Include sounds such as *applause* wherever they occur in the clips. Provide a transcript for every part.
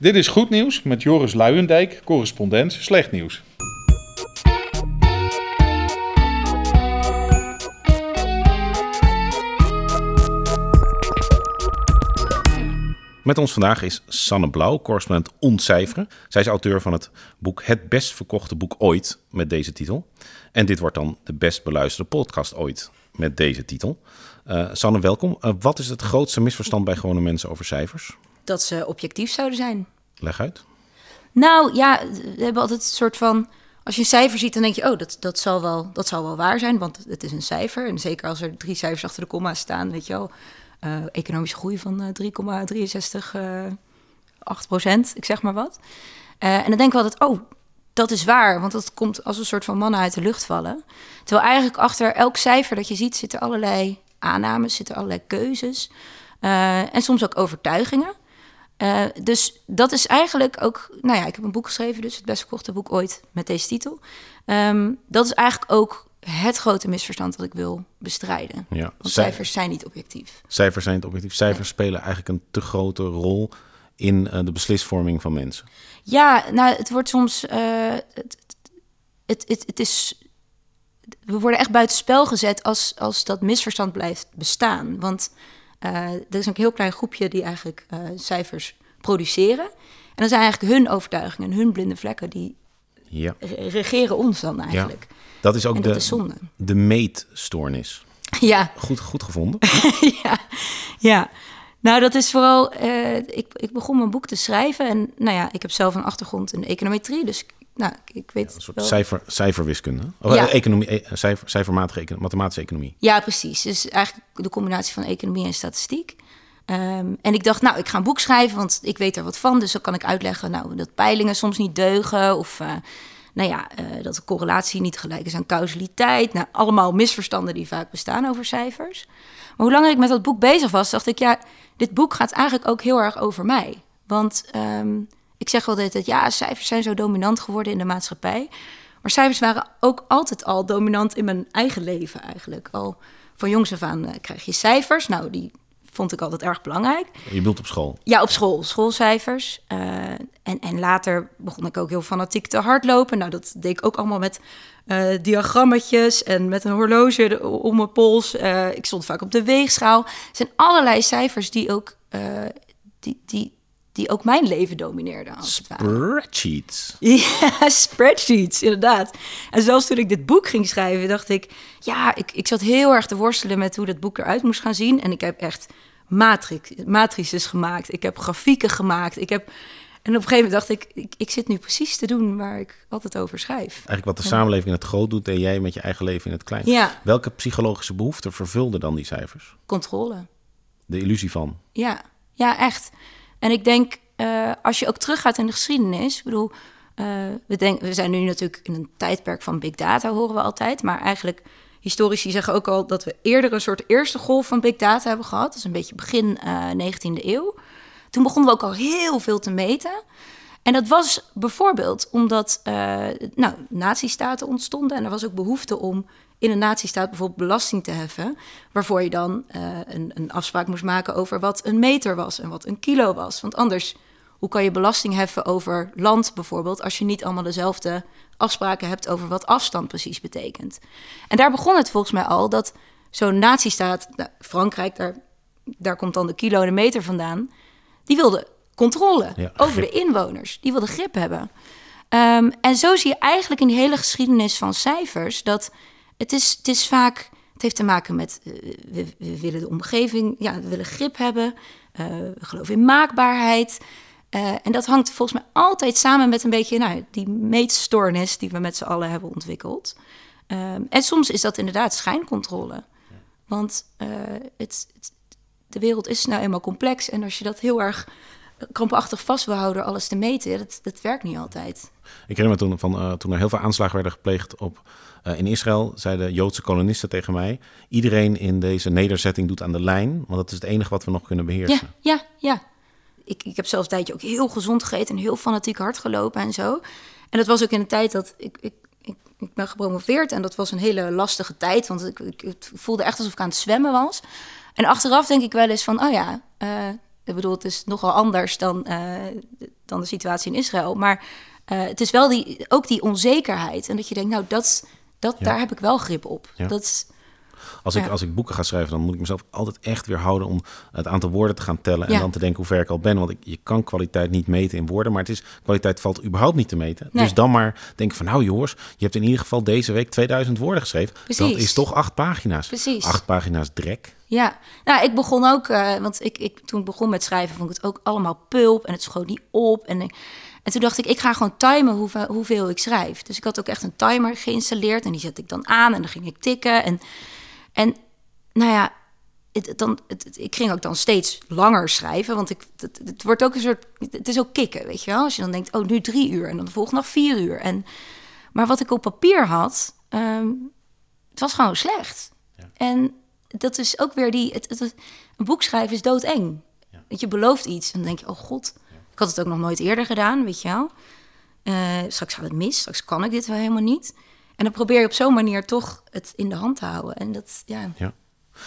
Dit is Goed Nieuws met Joris Luijendijk, correspondent Slecht Nieuws. Met ons vandaag is Sanne Blauw, correspondent Ontcijferen. Zij is auteur van het boek Het best verkochte boek ooit met deze titel. En dit wordt dan de best beluisterde podcast ooit met deze titel. Uh, Sanne, welkom. Uh, wat is het grootste misverstand bij gewone mensen over cijfers? Dat ze objectief zouden zijn. Leg uit. Nou ja, we hebben altijd een soort van. Als je een cijfer ziet, dan denk je, oh, dat, dat, zal wel, dat zal wel waar zijn, want het is een cijfer. En zeker als er drie cijfers achter de komma staan, weet je wel. Uh, economische groei van 3,63, 8 procent, ik zeg maar wat. en dan denken we altijd, oh, dat is waar, want dat komt als een soort van mannen uit de lucht vallen. Terwijl eigenlijk achter elk cijfer dat je ziet zitten allerlei aannames, zitten allerlei keuzes uh, en soms ook overtuigingen. Uh, dus dat is eigenlijk ook, nou ja, ik heb een boek geschreven, dus het best verkochte boek ooit met deze titel. Um, dat is eigenlijk ook het grote misverstand dat ik wil bestrijden. Ja, Want cijfers zijn niet objectief. Cijfers zijn niet objectief. Cijfers spelen eigenlijk een te grote rol in uh, de beslisvorming van mensen. Ja, nou, het wordt soms. Uh, het, het, het, het, is. We worden echt buitenspel gezet als, als dat misverstand blijft bestaan. Want er is een heel klein groepje die eigenlijk uh, cijfers produceren. En dan zijn eigenlijk hun overtuigingen, hun blinde vlekken, die ja. regeren ons dan eigenlijk. Ja. Dat is ook en de, is de meetstoornis. *laughs* Ja. Goed, goed gevonden. *laughs* ja, ja. Nou, dat is vooral. Uh, ik, ik begon mijn boek te schrijven. En nou ja, ik heb zelf een achtergrond in econometrie. Dus nou, ik weet. Ja, een soort wel... cijfer, cijferwiskunde. Of ja. economie, e, cijfer, cijfermatige economie, mathematische economie. Ja, precies. Dus eigenlijk de combinatie van economie en statistiek. Um, en ik dacht, nou, ik ga een boek schrijven, want ik weet er wat van. Dus dan kan ik uitleggen nou, dat peilingen soms niet deugen. Of uh, nou ja, uh, dat de correlatie niet gelijk is aan causaliteit. Nou, allemaal misverstanden die vaak bestaan over cijfers. Maar hoe langer ik met dat boek bezig was, dacht ik, ja, dit boek gaat eigenlijk ook heel erg over mij. Want um, ik zeg wel dat ja, cijfers zijn zo dominant geworden in de maatschappij. Maar cijfers waren ook altijd al dominant in mijn eigen leven eigenlijk. Al van jongs af aan uh, krijg je cijfers. Nou, die vond ik altijd erg belangrijk. Je bedoelt op school? Ja, op school. Schoolcijfers. Uh, en, en later begon ik ook heel fanatiek te hardlopen. Nou, dat deed ik ook allemaal met uh, diagrammetjes en met een horloge om mijn pols. Ik stond vaak op de weegschaal. Er zijn allerlei cijfers die ook, die, die, die ook mijn leven domineerden. Als spreadsheets. *laughs* Ja, spreadsheets, inderdaad. En zelfs toen ik dit boek ging schrijven, dacht ik... ja, ik, ik zat heel erg te worstelen met hoe dat boek eruit moest gaan zien. En ik heb echt matrix, matrices gemaakt. Ik heb grafieken gemaakt. Ik heb... En op een gegeven moment dacht ik, ik, ik zit nu precies te doen waar ik altijd over schrijf. Eigenlijk wat de samenleving in het groot doet en jij met je eigen leven in het klein. Ja. Welke psychologische behoeften vervulden dan die cijfers? Controle. De illusie van? Ja, ja echt. En ik denk, uh, als je ook teruggaat in de geschiedenis, ik bedoel, uh, we, denk, we zijn nu natuurlijk in een tijdperk van big data, horen we altijd, maar eigenlijk historici zeggen ook al dat we eerder een soort eerste golf van big data hebben gehad. Dat is een beetje begin uh, eh, 19e eeuw. Toen begonnen we ook al heel veel te meten. En dat was bijvoorbeeld omdat nou, nazistaten ontstonden en er was ook behoefte om in een natiestaat bijvoorbeeld belasting te heffen, waarvoor je dan uh, een, een, afspraak moest maken over wat een meter was en wat een kilo was. Want anders, hoe kan je belasting heffen over land bijvoorbeeld, als je niet allemaal dezelfde afspraken hebt over wat afstand precies betekent? En daar begon het volgens mij al dat zo'n natiestaat, nou, Frankrijk, daar, daar komt dan de kilo en de meter vandaan, die wilde controle ja, over de inwoners, die wilde grip hebben. Um, en zo zie je eigenlijk in die hele geschiedenis van cijfers dat het is, het is vaak, het heeft te maken met, uh, we, we, willen de omgeving, ja, we willen grip hebben, uh, we geloven in maakbaarheid. Uh, en dat hangt volgens mij altijd samen met een beetje nou, die meetstoornis die we met z'n allen hebben ontwikkeld. Um, en soms is dat inderdaad schijncontrole. Want het, het, de wereld is nou eenmaal complex. En als je dat heel erg krampachtig vast wil houden, alles te meten, dat, dat werkt niet altijd. Ik herinner me toen, van, toen er heel veel aanslagen werden gepleegd op uh, in Israël zeiden Joodse kolonisten tegen mij: iedereen in deze nederzetting doet aan de lijn, want dat is het enige wat we nog kunnen beheersen. Ja, ja, ja. Ik, ik heb zelfs een tijdje ook heel gezond gegeten en heel fanatiek hard gelopen en zo. En dat was ook in een tijd dat ik, ik, ik, ik ben gepromoveerd en dat was een hele lastige tijd, want ik, ik, voelde echt alsof ik aan het zwemmen was. En achteraf denk ik wel eens van, oh ja, uh, ik bedoel, het is nogal anders dan uh, dan de situatie in Israël. Maar eh, het is wel die, ook die onzekerheid. En dat je denkt, nou, dat, dat, daar heb ik wel grip op. Ja. Dat Als ik, als ik boeken ga schrijven, dan moet ik mezelf altijd echt weer houden om het aantal woorden te gaan tellen. En Ja. dan te denken hoe ver ik al ben. Want ik, je kan kwaliteit niet meten in woorden. Maar het is, kwaliteit valt überhaupt niet te meten. Nee. Dus dan maar denken van nou jongens, je hebt in ieder geval deze week 2000 woorden geschreven. Dat is toch acht pagina's. Precies. Acht pagina's drek. Ja, nou, ik begon ook, eh, want ik, ik, toen ik begon met schrijven, vond ik het ook allemaal pulp en het schoot niet op. En, ik- en toen dacht ik, ik ga gewoon timen hoeveel, hoeveel ik schrijf. Dus ik had ook echt een timer geïnstalleerd en die zette ik dan aan en dan ging ik tikken. En, en nou ja, het, dan, het, het- ik ging ook dan steeds langer schrijven, want ik, het, wordt ook een soort, het is ook kicken, weet je wel. Als je dan denkt, oh, nu drie uur en dan de volgende dag vier uur. En, maar wat ik op papier had, ehm, het was gewoon slecht. En dat is ook weer die. Een boek schrijven is doodeng. Dat je belooft iets en dan denk je, oh god, ik had het ook nog nooit eerder gedaan, weet je wel. Eh, straks gaat het mis, straks kan ik dit wel helemaal niet. En dan probeer je op zo'n manier toch het in de hand te houden. En dat, ja, Ja.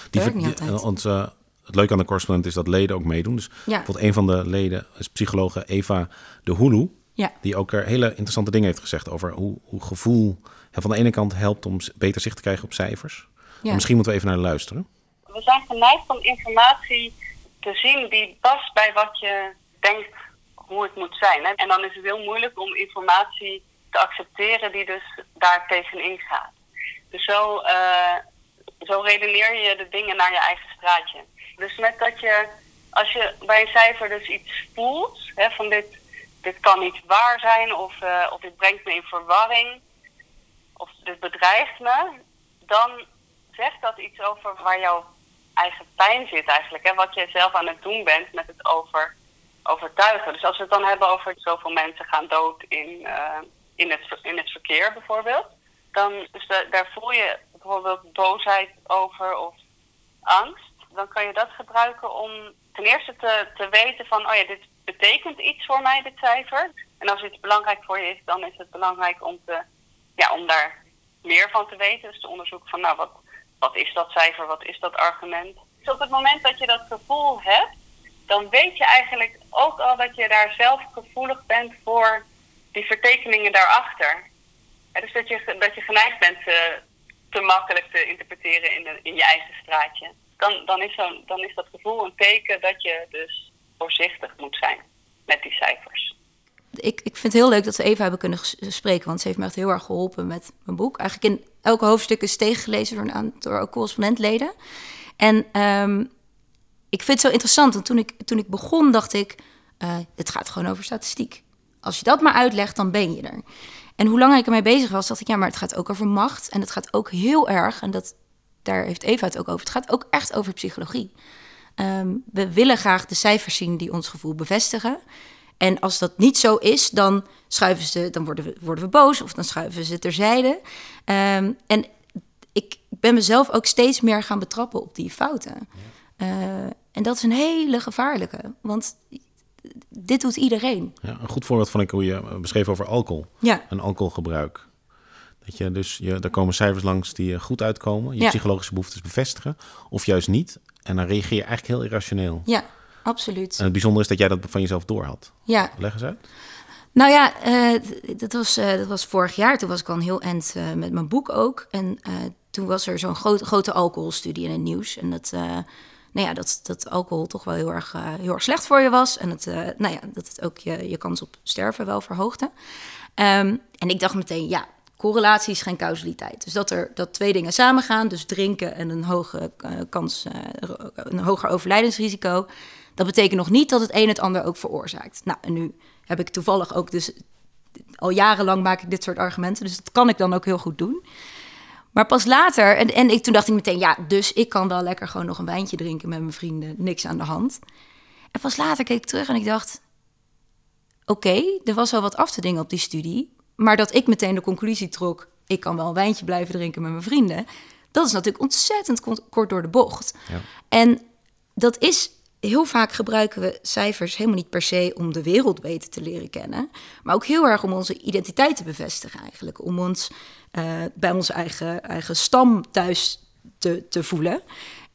Die, Werkt niet altijd. eh, want, eh, het leuke aan de correspondent is dat leden ook meedoen. Dus bijvoorbeeld een van de leden is psychologe Eva de Hulu. ja, Die ook er hele interessante dingen heeft gezegd over hoe, hoe gevoel van de ene kant helpt om beter zicht te krijgen op cijfers. ja. Misschien moeten we even naar luisteren. We zijn geneigd om informatie te zien die past bij wat je denkt hoe het moet zijn. Hè? En dan is het heel moeilijk om informatie te accepteren die dus daar tegenin gaat. Dus zo, eh, zo redeneer je de dingen naar je eigen straatje. Dus met dat je, als je bij een cijfer dus iets voelt, hè, van dit, dit kan niet waar zijn of, eh, of dit brengt me in verwarring of dit bedreigt me, dan zegt dat iets over waar jouw eigen pijn zit eigenlijk. Hè? Wat jij zelf aan het doen bent met het over, overtuigen. Dus als we het dan hebben over zoveel mensen gaan dood in, eh, in, het, in het verkeer bijvoorbeeld. Dan dus da- daar voel je bijvoorbeeld boosheid over of angst. Dan kan je dat gebruiken om ten eerste te, te weten van... oh ja, dit betekent iets voor mij, dit cijfer. En als iets belangrijk voor je is, dan is het belangrijk om, te, ja, om daar meer van te weten. Dus te onderzoeken van, nou, wat, wat is dat cijfer, wat is dat argument. Dus op het moment dat je dat gevoel hebt, dan weet je eigenlijk ook al dat je daar zelf gevoelig bent voor die vertekeningen daarachter. Ja, dus dat je, dat je geneigd bent te, te makkelijk te interpreteren in, in je eigen straatje. Dan, dan, is zo'n- dan is dat gevoel een teken dat je dus voorzichtig moet zijn met die cijfers. ik, ik vind het heel leuk dat we even hebben kunnen spreken, want ze heeft me echt heel erg geholpen met mijn boek. Eigenlijk in elke hoofdstuk is tegengelezen door, een door correspondentleden. En ehm, ik vind het zo interessant, want toen ik, toen ik begon dacht ik, eh, het gaat gewoon over statistiek. Als je dat maar uitlegt, dan ben je er. En hoe langer ik ermee bezig was, dacht ik, ja, maar het gaat ook over macht. En het gaat ook heel erg, en dat, daar heeft Eva het ook over, het gaat ook echt over psychologie. Ehm, we willen graag de cijfers zien die ons gevoel bevestigen. En als dat niet zo is, dan schuiven ze, dan worden we, worden we boos of dan schuiven ze terzijde. Ehm, en ik ben mezelf ook steeds meer gaan betrappen op die fouten. Eh, en dat is een hele gevaarlijke, want dit doet iedereen. Ja, een goed voorbeeld vond ik hoe je eh, beschreef over alcohol. Ja, En alcoholgebruik. Dat je dus, je, daar komen cijfers langs die eh, goed uitkomen. Je Ja. psychologische behoeftes bevestigen. Of juist niet. En dan reageer je eigenlijk heel irrationeel. ja, absoluut. En het bijzondere is dat jij dat van jezelf doorhad. Ja, Leg eens uit. Nou ja, eh, dat, was, dat was vorig jaar. Toen was ik al een heel eind met mijn boek ook. En toen was er zo'n groot, grote alcoholstudie in het nieuws. En dat, nou ja, dat, dat alcohol toch wel heel erg, eh, heel erg slecht voor je was. En het, eh, nou ja, dat het ook je, je kans op sterven wel verhoogde. Ehm, en ik dacht meteen, ja, correlatie is geen causaliteit. Dus dat er dat twee dingen samengaan, dus drinken en een hoge eh, kans, een hoger overlijdensrisico. Dat betekent nog niet dat het een het ander ook veroorzaakt. Nou, en nu heb ik toevallig ook dus al jarenlang maak ik dit soort argumenten, dus dat kan ik dan ook heel goed doen. Maar pas later, en, en ik, toen dacht ik meteen, ja, dus ik kan wel lekker gewoon nog een wijntje drinken met mijn vrienden, niks aan de hand. En pas later keek ik terug en ik dacht, oké, er was wel wat af te dingen op die studie, maar dat ik meteen de conclusie trok, ik kan wel een wijntje blijven drinken met mijn vrienden, dat is natuurlijk ontzettend kort- kort door de bocht. Ja. En dat is heel vaak gebruiken we cijfers helemaal niet per se om de wereld beter te leren kennen, maar ook heel erg om onze identiteit te bevestigen eigenlijk, om ons eh, bij onze eigen, eigen stam thuis te, te voelen.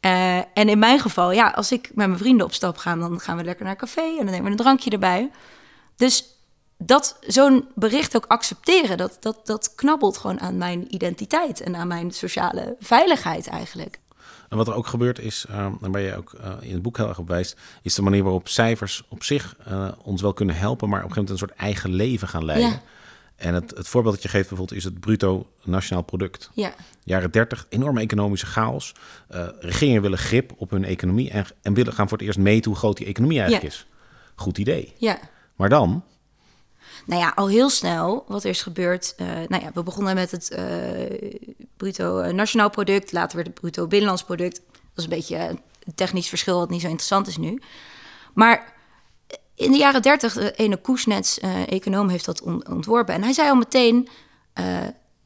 Eh, en in mijn geval, ja, als ik met mijn vrienden op stap ga, dan gaan we lekker naar een café en dan nemen we een drankje erbij. dus dat zo'n bericht ook accepteren, dat, dat, dat knabbelt gewoon aan mijn identiteit en aan mijn sociale veiligheid eigenlijk. En wat er ook gebeurt is, uh, en waar je ook uh, in het boek heel erg op wijst, is de manier waarop cijfers op zich uh, ons wel kunnen helpen, maar op een gegeven moment een soort eigen leven gaan leiden. Ja. En het, het voorbeeld dat je geeft bijvoorbeeld is het bruto nationaal product. Ja. Jaren 30, enorme economische chaos. regeringen willen grip op hun economie en, en willen gaan voor het eerst meten hoe groot die economie eigenlijk Ja. is. Goed idee. Ja. Maar dan, Nou ja, al heel snel wat er is gebeurd. eh, nou ja, we begonnen met het eh, bruto nationaal product. Later werd het bruto binnenlands product. Dat is een beetje een technisch verschil wat niet zo interessant is nu. Maar in de jaren dertig, de ene Koesnets, eh, econoom, heeft dat on- ontworpen. En hij zei al meteen, eh,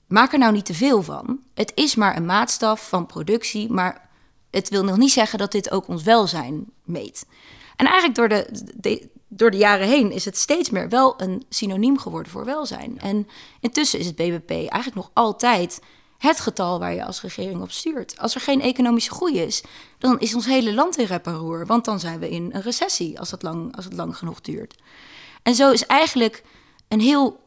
maak er nou niet te veel van. Het is maar een maatstaf van productie, maar het wil nog niet zeggen dat dit ook ons welzijn meet. En eigenlijk door de, de- door de jaren heen is het steeds meer wel een synoniem geworden voor welzijn. En intussen is het BBP eigenlijk nog altijd het getal waar je als regering op stuurt. Als er geen economische groei is, dan is ons hele land in rep en roer. Want dan zijn we in een recessie als het lang, als het lang genoeg duurt. En zo is eigenlijk een heel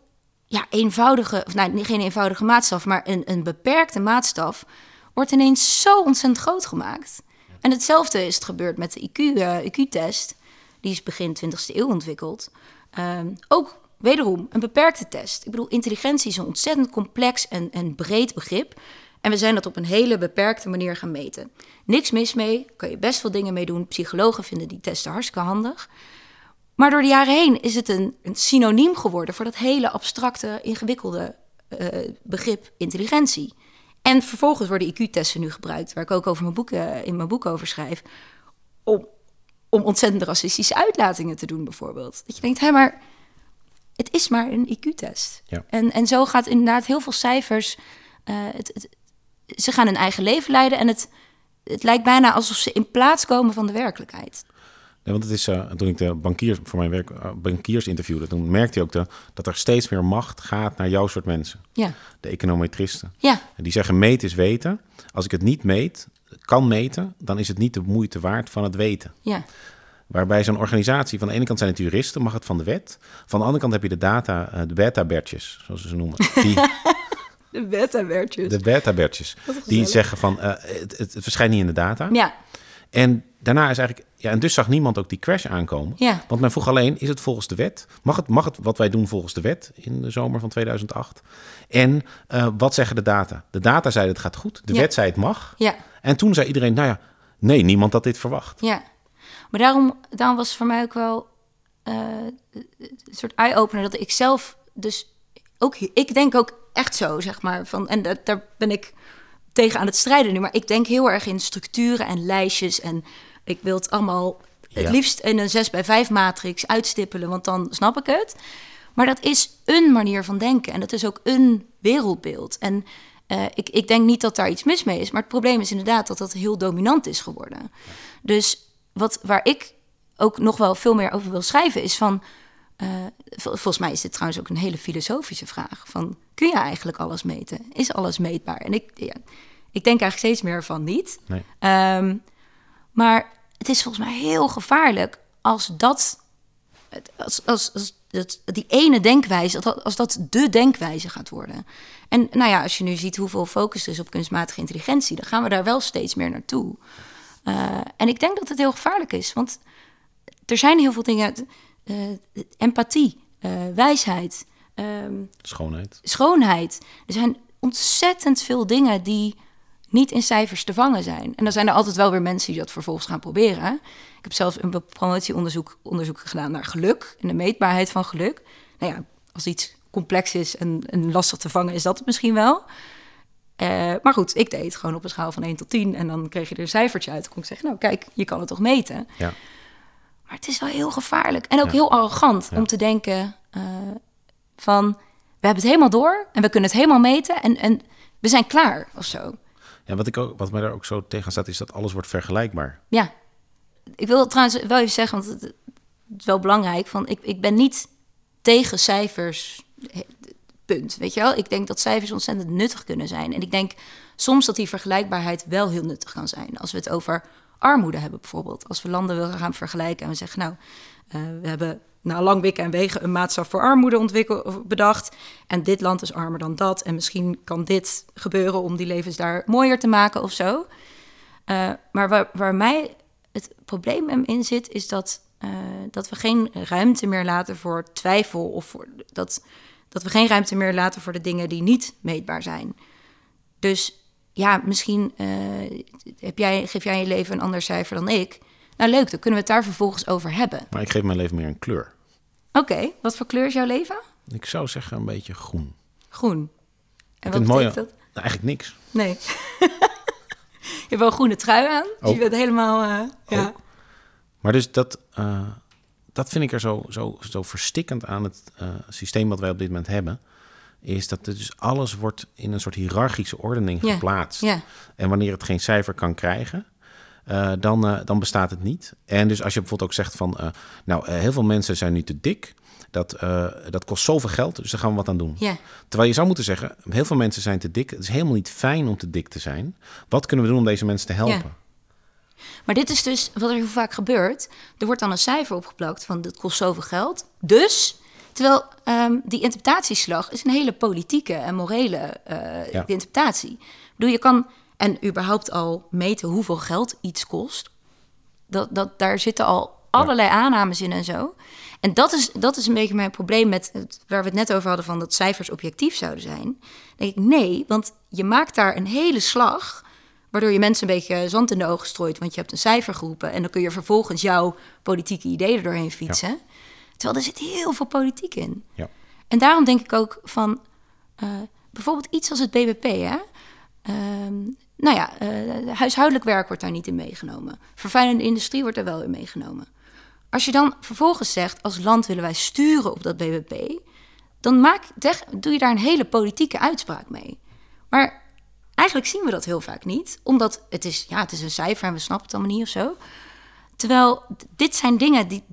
ja, eenvoudige, of nou, geen eenvoudige maatstaf, maar een, een beperkte maatstaf, wordt ineens zo ontzettend groot gemaakt. En hetzelfde is het gebeurd met de IQ, eh, IQ-test. Die is begin 20e eeuw ontwikkeld. Ehm, ook wederom een beperkte test. Ik bedoel, intelligentie is een ontzettend complex en, en breed begrip. En we zijn dat op een hele beperkte manier gaan meten. Niks mis mee, kan je best veel dingen mee doen. Psychologen vinden die testen hartstikke handig. Maar door de jaren heen is het een, een synoniem geworden voor dat hele abstracte, ingewikkelde eh, begrip intelligentie. En vervolgens worden IQ-testen nu gebruikt, waar ik ook over mijn boek, eh, in mijn boek over schrijf, om, om ontzettend racistische uitlatingen te doen, bijvoorbeeld. Dat je denkt, hé, maar het is maar een IQ-test. Ja. En, en zo gaat inderdaad heel veel cijfers, eh, het, het, ze gaan hun eigen leven leiden en het, het lijkt bijna alsof ze in plaats komen van de werkelijkheid. Nee, want het is, eh, toen ik de bankiers voor mijn werk eh, bankiers interviewde, toen merkte je ook de, dat er steeds meer macht gaat naar jouw soort mensen. Ja, De econometristen. ja, En die zeggen meten is weten. Als ik het niet meet, kan meten, dan is het niet de moeite waard van het weten. ja. Waarbij zo'n organisatie, van de ene kant zijn het juristen, mag het van de wet. Van de andere kant heb je de data, eh, de beta-bertjes, zoals ze ze noemen. Die, De beta-wertjes. *laughs* de beta-bertjes. Die zeggen van, eh, het, het, verschijnt niet in de data. Ja, En daarna is eigenlijk, ja, en dus zag niemand ook die crash aankomen. Ja. Want men vroeg alleen, is het volgens de wet? Mag het, mag het wat wij doen volgens de wet in de zomer van 2008? En eh, wat zeggen de data? De data zeiden het gaat goed, de Ja. wet zei het mag. ja, En toen zei iedereen, nou ja, nee, niemand had dit verwacht. ja. Maar daarom, daarom was het voor mij ook wel eh, een soort eye-opener dat ik zelf dus ook, ik denk ook echt zo, zeg maar. Van, en dat, daar ben ik tegen aan het strijden nu. Maar ik denk heel erg in structuren en lijstjes. En ik wil het allemaal het liefst in een 6 bij 5 matrix uitstippelen, want dan snap ik het. Maar dat is een manier van denken en dat is ook een wereldbeeld. En eh, ik, ik denk niet dat daar iets mis mee is, maar het probleem is inderdaad dat dat heel dominant is geworden. Dus wat, waar ik ook nog wel veel meer over wil schrijven is van... eh, vol- volgens mij is dit trouwens ook een hele filosofische vraag. Van, kun je eigenlijk alles meten? Is alles meetbaar? En ik, ja, ik denk eigenlijk steeds meer van niet. Nee. Ehm, maar het is volgens mij heel gevaarlijk als dat, als, als, als dat, die ene denkwijze, als dat, als dat de denkwijze gaat worden. En nou ja, als je nu ziet hoeveel focus er is op kunstmatige intelligentie, dan gaan we daar wel steeds meer naartoe. Eh, en ik denk dat het heel gevaarlijk is, want er zijn heel veel dingen, eh, empathie, eh, wijsheid, ehm, Schoonheid. schoonheid. Er zijn ontzettend veel dingen die niet in cijfers te vangen zijn. En dan zijn er altijd wel weer mensen die dat vervolgens gaan proberen. Ik heb zelf een promotieonderzoek onderzoek gedaan naar geluk en de meetbaarheid van geluk. Nou ja, als iets complex is en, en lastig te vangen, is dat het misschien wel. Eh, maar goed, ik deed het gewoon op een schaal van 1 tot 10. En dan kreeg je er een cijfertje uit. Dan kon ik zeggen, nou kijk, je kan het toch meten. Ja. Maar het is wel heel gevaarlijk. En ook Ja. heel arrogant Ja. om te denken eh, van... we hebben het helemaal door en we kunnen het helemaal meten... en, en we zijn klaar of zo. Ja, wat, ik ook, wat mij daar ook zo tegen staat, is dat alles wordt vergelijkbaar. Ja. Ik wil trouwens wel even zeggen, want het, het is wel belangrijk... Van, ik, ik ben niet tegen cijfers, punt. Weet je wel? Ik denk dat cijfers ontzettend nuttig kunnen zijn. En ik denk soms dat die vergelijkbaarheid wel heel nuttig kan zijn. Als we het over armoede hebben bijvoorbeeld. Als we landen willen gaan vergelijken en we zeggen... nou, eh, we hebben na lang wikken en wegen een maatstaf voor armoede ontwikkeld, bedacht. En dit land is armer dan dat. En misschien kan dit gebeuren om die levens daar mooier te maken of zo. Uh, maar waar, waar mij het probleem in zit, is dat, uh, dat we geen ruimte meer laten voor twijfel. Of voor, dat, dat we geen ruimte meer laten voor de dingen die niet meetbaar zijn. Dus ja, misschien uh, heb jij, geef jij je leven een ander cijfer dan ik. Nou, leuk, dan kunnen we het daar vervolgens over hebben. Maar ik geef mijn leven meer een kleur. Oké, wat voor kleur is jouw leven? Ik zou zeggen een beetje groen. Groen. En wat betekent dat? Nou, eigenlijk niks. Nee. *laughs* je hebt wel een groene trui aan. Dus je bent helemaal... Uh, ja. Maar dus dat, uh, dat vind ik er zo, zo, zo verstikkend aan het uh, systeem wat wij op dit moment hebben. Is dat dus alles wordt in een soort hiërarchische ordening Ja. geplaatst. Ja. En wanneer het geen cijfer kan krijgen, uh, dan, uh, dan bestaat het niet. En dus als je bijvoorbeeld ook zegt van, nou, heel veel mensen zijn nu te dik. Dat, dat kost zoveel geld, dus daar gaan we wat aan doen. Ja. Terwijl je zou moeten zeggen, heel veel mensen zijn te dik. Het is helemaal niet fijn om te dik te zijn. Wat kunnen we doen om deze mensen te helpen? Maar dit is dus wat er heel vaak gebeurt. Er wordt dan een cijfer opgeplakt van dit kost zoveel geld. Dus, terwijl um, die interpretatieslag is een hele politieke en morele ja. interpretatie. Ik bedoel, je kan en überhaupt al meten hoeveel geld iets kost. Dat, dat, daar zitten al allerlei aannames in en zo. En dat is, dat is een beetje mijn probleem met het, waar we het net over hadden... van dat cijfers objectief zouden zijn. Dan denk ik, nee, want je maakt daar een hele slag... waardoor je mensen een beetje zand in de ogen strooit... want je hebt een cijfer geroepen... en dan kun je vervolgens jouw politieke ideeën er doorheen fietsen. Ja. Terwijl er zit heel veel politiek in. Ja. En daarom denk ik ook van... Uh, bijvoorbeeld iets als het BBP, hè... Um, nou ja, uh, huishoudelijk werk wordt daar niet in meegenomen. Vervuilende industrie wordt er wel in meegenomen. Als je dan vervolgens zegt, als land willen wij sturen op dat BBP... dan maak, doe je daar een hele politieke uitspraak mee. Maar eigenlijk zien we dat heel vaak niet. Omdat het is, ja, het is een cijfer en we snappen het allemaal niet of zo. Terwijl dit zijn dingen die...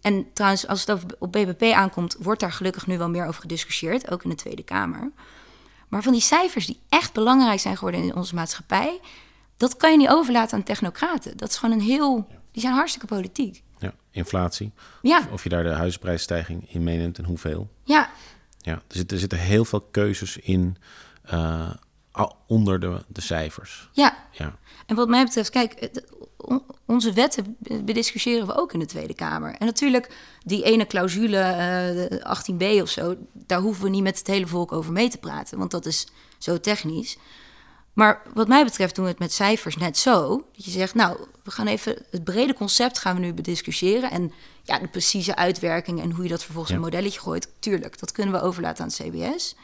En trouwens, als het op BBP aankomt... wordt daar gelukkig nu wel meer over gediscussieerd. Ook in de Tweede Kamer. Maar van die cijfers die echt belangrijk zijn geworden in onze maatschappij, dat kan je niet overlaten aan technocraten. Dat is gewoon een heel. Die zijn hartstikke politiek. Ja, inflatie. Ja. Of, of je daar de huisprijsstijging in meeneemt en hoeveel. Ja. Ja, er zitten, er zitten heel veel keuzes in uh, onder de, de cijfers. Ja. ja. En wat mij betreft, kijk, onze wetten bediscussiëren we ook in de Tweede Kamer. En natuurlijk, die ene clausule, uh, 18b of zo, daar hoeven we niet met het hele volk over mee te praten, want dat is zo technisch. Maar wat mij betreft doen we het met cijfers net zo. Dat je zegt, nou, we gaan even het brede concept gaan we nu bediscussiëren. En ja, de precieze uitwerking en hoe je dat vervolgens ja. een modelletje gooit, tuurlijk, dat kunnen we overlaten aan het CBS.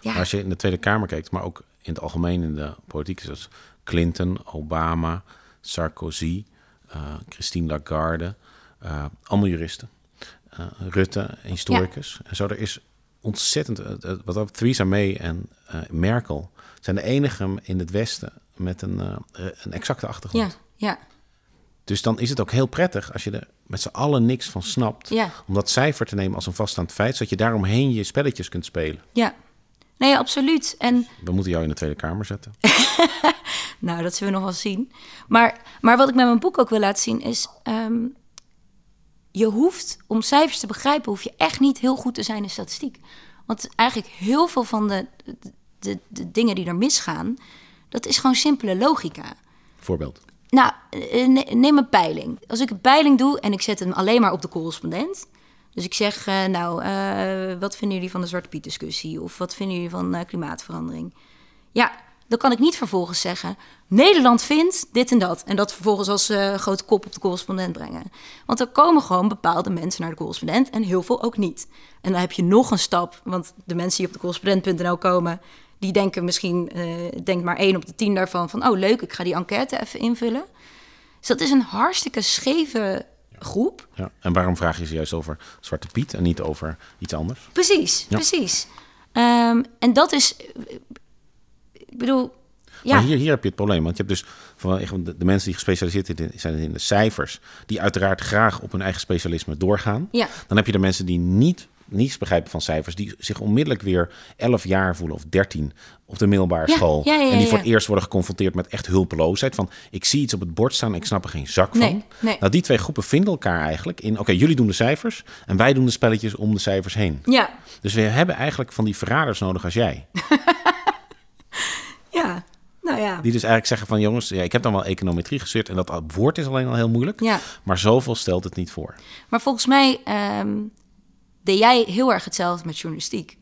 Ja. Als je in de Tweede Kamer kijkt, maar ook in het algemeen in de politiek, zoals Clinton, Obama, Sarkozy, uh, Christine Lagarde, uh, allemaal juristen. Uh, Rutte, historicus. Ja. En zo, er is ontzettend... Wat Theresa May en Merkel zijn de enigen in het Westen met een, een exacte achtergrond. Ja, ja. Dus dan is het ook heel prettig als je er met z'n allen niks van snapt... Ja. om dat cijfer te nemen als een vaststaand feit... zodat je daaromheen je spelletjes kunt spelen. Ja, nee, absoluut. En We moeten jou in de Tweede Kamer zetten. *laughs* nou, dat zullen we nog wel zien. Maar, maar wat ik met mijn boek ook wil laten zien is... Um, je hoeft, om cijfers te begrijpen... hoef je echt niet heel goed te zijn in statistiek. Want eigenlijk heel veel van de, de, de, de dingen die er misgaan... dat is gewoon simpele logica. Voorbeeld? Nou, neem een peiling. Als ik een peiling doe en ik zet hem alleen maar op de correspondent... Dus ik zeg, uh, nou, uh, wat vinden jullie van de Zwarte Piet discussie? Of wat vinden jullie van uh, klimaatverandering? Ja, dan kan ik niet vervolgens zeggen... Nederland vindt dit en dat. En dat vervolgens als grote kop op de correspondent brengen. Want er komen gewoon bepaalde mensen naar de correspondent... en heel veel ook niet. En dan heb je nog een stap. Want de mensen die op de correspondent.nl komen... die denken misschien, denkt maar één op de tien daarvan... van, oh leuk, ik ga die enquête even invullen. Dus dat is een hartstikke scheve groep. Ja, en waarom vraag je ze juist over Zwarte Piet en niet over iets anders? Precies, ja. precies. Um, en dat is, ik bedoel, ja. Maar hier, hier heb je het probleem, want je hebt dus van de, de mensen die gespecialiseerd zijn in de cijfers, die uiteraard graag op hun eigen specialisme doorgaan. Ja. Dan heb je de mensen die niet niets begrijpen van cijfers, die zich onmiddellijk weer 11 jaar voelen of 13 op de middelbare Ja, school. ja, ja, en die voor het eerst worden geconfronteerd met echt hulpeloosheid. Van ik zie iets op het bord staan, ik snap er geen zak van. Nee, nee. Nou, die twee groepen vinden elkaar eigenlijk in. Oké, jullie doen de cijfers en wij doen de spelletjes om de cijfers heen. Ja, Dus we hebben eigenlijk van die verraders nodig als jij. *laughs* ja. Nou ja. Die dus eigenlijk zeggen van jongens, ja, ik heb dan wel econometrie gestudeerd en dat woord is alleen al heel moeilijk. Ja. Maar zoveel stelt het niet voor. Maar volgens mij ehm, deed jij heel erg hetzelfde met journalistiek.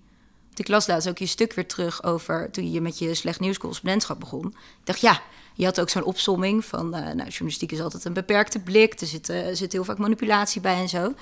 Want ik las laatst ook je stuk weer terug over toen je met je slecht nieuws correspondentschap begon. Ik dacht, ja, je had ook zo'n opsomming van, eh, nou, journalistiek is altijd een beperkte blik. Er zit, eh, er zit heel vaak manipulatie bij en zo.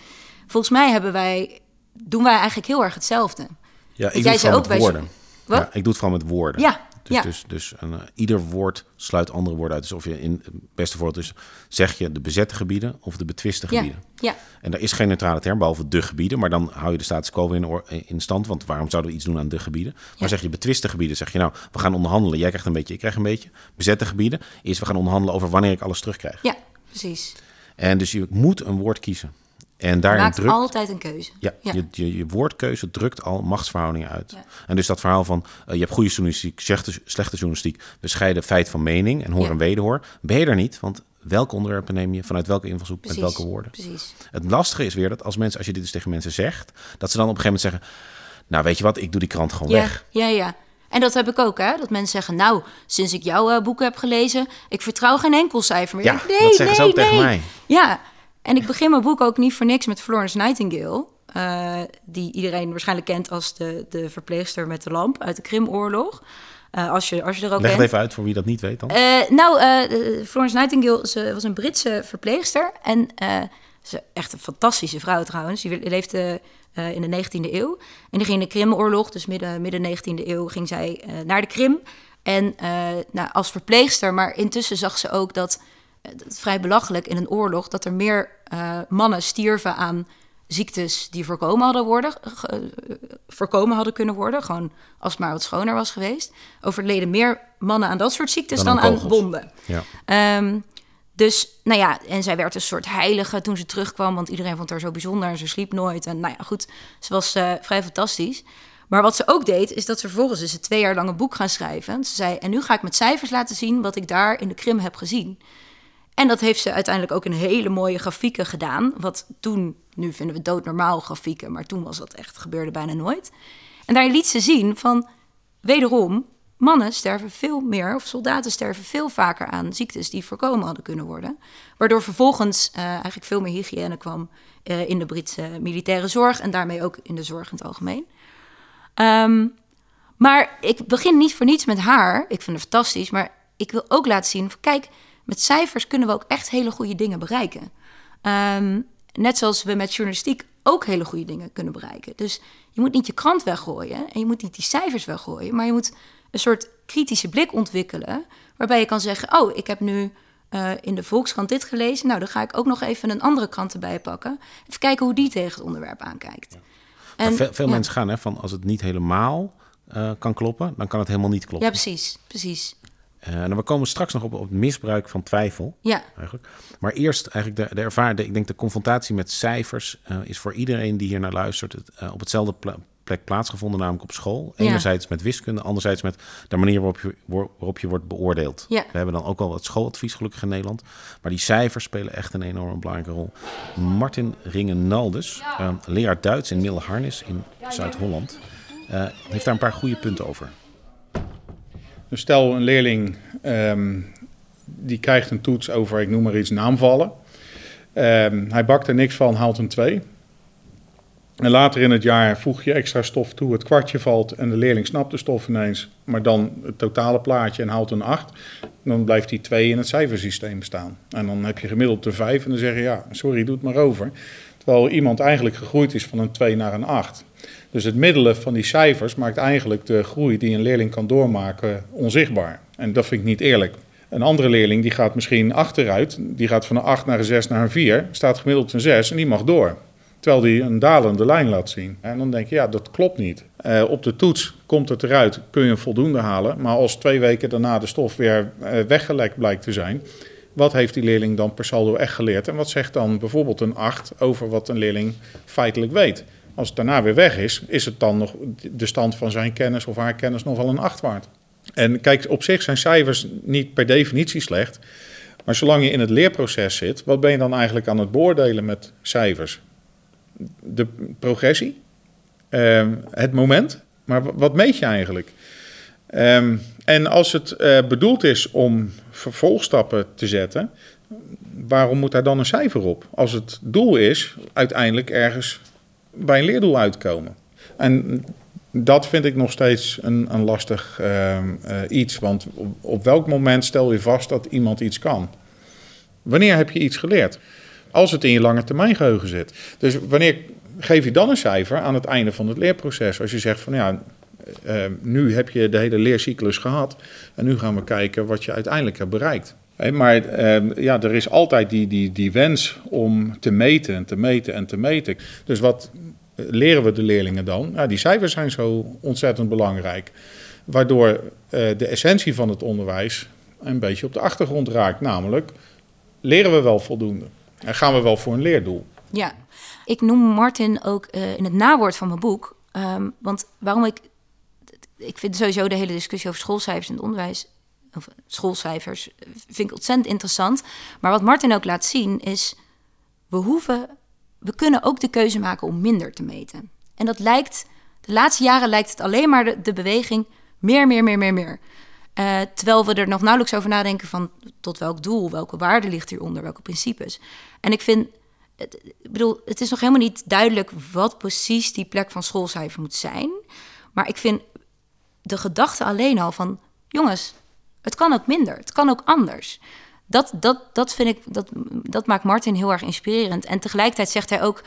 Volgens mij hebben wij, doen wij eigenlijk heel erg hetzelfde. Ja, ik jij doe het zei vooral ook met woorden. Wat? Ja, ik doe het vooral met woorden. Ja, Dus, ja. dus, dus een, eh, ieder woord sluit andere woorden uit. Dus of je in het beste voorbeeld is, zeg je de bezette gebieden of de betwiste Ja, gebieden. ja, En er is geen neutrale term, behalve de gebieden. Maar dan hou je de status quo in, or- in stand. Want waarom zouden we iets doen aan de gebieden? Maar Ja. zeg je betwiste gebieden, zeg je nou, we gaan onderhandelen. Jij krijgt een beetje, ik krijg een beetje. Bezette gebieden is, we gaan onderhandelen over wanneer ik alles terugkrijg. ja, precies. En dus je moet een woord kiezen. En daarin Maakt drukt... altijd een keuze. Ja, Ja. Je, je, je woordkeuze drukt al machtsverhoudingen uit. Ja. En dus dat verhaal van eh, je hebt goede journalistiek, slechte, slechte journalistiek, we scheiden feit van mening en hoor Ja. en wederhoor. Ben je er niet, want welke onderwerpen neem je, vanuit welke invalshoek, Precies, met welke woorden. Precies. Het lastige is weer dat als mensen, als je dit dus tegen mensen zegt, dat ze dan op een gegeven moment zeggen, nou weet je wat, ik doe die krant gewoon weg. ja, ja. En dat heb ik ook, hè? Dat mensen zeggen, nou, sinds ik jouw eh, boeken heb gelezen, ik vertrouw geen enkel cijfer meer. Ja, denk, dat zeggen ze ook tegen nee. mij. Ja, en ik begin mijn boek ook niet voor niks met Florence Nightingale, eh, die iedereen waarschijnlijk kent als de, de verpleegster met de lamp uit de Krimoorlog. Eh als, je, als je er ook Leg het even uit voor wie dat niet weet dan. Eh, nou, Florence Nightingale ze was een Britse verpleegster. En ze is echt een fantastische vrouw trouwens. Die leefde in de 19e eeuw. En die ging in de Krimoorlog, dus midden, midden 19e eeuw, ging zij naar de Krim. En nou, als verpleegster, maar intussen zag ze ook dat, eh, is vrij belachelijk in een oorlog, dat er meer eh, mannen stierven aan ziektes die voorkomen hadden, worden, ge- eh, voorkomen hadden kunnen worden. Gewoon als het maar wat schoner was geweest. Overleden meer mannen aan dat soort ziektes Dan dan, aan aan wonden. Ja. Ehm, dus, nou ja, en zij werd een soort heilige toen ze terugkwam, want iedereen vond haar zo bijzonder en ze sliep nooit. En nou ja, goed, ze was eh, vrij fantastisch. Maar wat ze ook deed, is dat ze vervolgens is een twee jaar lang een boek gaan schrijven. Ze zei, en nu ga ik met cijfers laten zien wat ik daar in de Krim heb gezien. En dat heeft ze uiteindelijk ook in hele mooie grafieken gedaan. Wat toen, nu vinden we doodnormaal grafieken, maar toen was dat echt, gebeurde bijna nooit. En daar liet ze zien van, wederom, mannen sterven veel meer, of soldaten sterven veel vaker aan ziektes die voorkomen hadden kunnen worden. Waardoor vervolgens eh, eigenlijk veel meer hygiëne kwam eh, in de Britse militaire zorg en daarmee ook in de zorg in het algemeen. Ehm, maar ik begin niet voor niets met haar. Ik vind het fantastisch. Maar ik wil ook laten zien: kijk, met cijfers kunnen we ook echt hele goede dingen bereiken. Ehm, net zoals we met journalistiek ook hele goede dingen kunnen bereiken. Dus je moet niet je krant weggooien en je moet niet die cijfers weggooien, maar je moet een soort kritische blik ontwikkelen. Waarbij je kan zeggen: Oh, ik heb nu eh, in de Volkskrant dit gelezen. Nou, dan ga ik ook nog even een andere krant erbij pakken. Even kijken hoe die tegen het onderwerp aankijkt. Maar veel veel ja. mensen gaan hè, van als het niet helemaal eh, kan kloppen, dan kan het helemaal niet kloppen. Ja, precies, precies. Eh, en we komen straks nog op, op het misbruik van twijfel. Ja, Eigenlijk. Maar eerst eigenlijk de, de ervaring, ik denk de confrontatie met cijfers eh, is voor iedereen die hier naar luistert het, eh, op hetzelfde pla- plek plaatsgevonden, namelijk op school. Ja. Enerzijds met wiskunde, anderzijds met de manier waarop je, waar- waarop je wordt beoordeeld. Ja. We hebben dan ook al wat schooladvies gelukkig in Nederland. Maar die cijfers spelen echt een enorm belangrijke rol. Martin Ringen-Naldus, eh, leraar Duits in Middelharnis in Zuid-Holland, heeft daar een paar goede punten over. Dus stel een leerling ehm, die krijgt een toets over, ik noem maar iets, naamvallen. Ehm, hij bakt er niks van, haalt een 2. En later in het jaar voeg je extra stof toe, het kwartje valt en de leerling snapt de stof ineens, maar dan het totale plaatje en haalt een 8. Dan blijft die 2 in het cijfersysteem staan. En dan heb je gemiddeld een 5 en dan zeg je ja, sorry, doe het maar over. Terwijl iemand eigenlijk gegroeid is van een 2 naar een 8. Dus het middelen van die cijfers maakt eigenlijk de groei die een leerling kan doormaken onzichtbaar. En dat vind ik niet eerlijk. Een andere leerling die gaat misschien achteruit, die gaat van een 8 naar een 6 naar een 4, staat gemiddeld een 6 en die mag door. Terwijl die een dalende lijn laat zien. En dan denk je, ja, dat klopt niet. Eh, op de toets komt het eruit, kun je een voldoende halen. Maar als twee weken daarna de stof weer eh, weggelekt blijkt te zijn, wat heeft die leerling dan per saldo echt geleerd? En wat zegt dan bijvoorbeeld een 8 over wat een leerling feitelijk weet? Als het daarna weer weg is, is het dan nog de stand van zijn kennis of haar kennis nog wel een 8 waard. En kijk, op zich zijn cijfers niet per definitie slecht. Maar zolang je in het leerproces zit, wat ben je dan eigenlijk aan het beoordelen met cijfers? De progressie? Ehm, het moment? Maar wat meet je eigenlijk? Ehm, en als het uh, bedoeld is om vervolgstappen te zetten, waarom moet daar dan een cijfer op? Als het doel is uiteindelijk ergens bij een leerdoel uitkomen. En dat vind ik nog steeds een, een lastig uh, uh, iets. Want op, welk moment stel je vast dat iemand iets kan? Wanneer heb je iets geleerd? Als het in je lange termijn geheugen zit. Dus wanneer geef je dan een cijfer aan het einde van het leerproces? Als je zegt van ja, uh, nu heb je de hele leercyclus gehad en nu gaan we kijken wat je uiteindelijk hebt bereikt. Maar ehm, ja, er is altijd die, die, die wens om te meten en te meten en te meten. Dus wat leren we de leerlingen dan? Die cijfers zijn zo ontzettend belangrijk. Waardoor uh, de essentie van het onderwijs een beetje op de achtergrond raakt. Namelijk, leren we wel voldoende? En gaan we wel voor een leerdoel? Ja, ik noem Martin ook uh, in het nawoord van mijn boek. Um, want waarom ik. Ik vind sowieso de hele discussie over schoolcijfers in het onderwijs. Of schoolcijfers vind ik ontzettend interessant. Maar wat Martin ook laat zien is. We hoeven we kunnen ook de keuze maken om minder te meten. En dat lijkt, de laatste jaren lijkt het alleen maar de, beweging meer, meer, meer, meer, meer. Uh, terwijl we er nog nauwelijks over nadenken van tot welk doel, welke waarde ligt hieronder, welke principes. En ik vind, ik bedoel, het is nog helemaal niet duidelijk wat precies die plek van schoolcijfer moet zijn. Maar ik vind de gedachte alleen al van, jongens, het kan ook minder, het kan ook anders dat, dat, dat vind ik, dat, dat maakt Martin heel erg inspirerend. En tegelijkertijd zegt hij ook,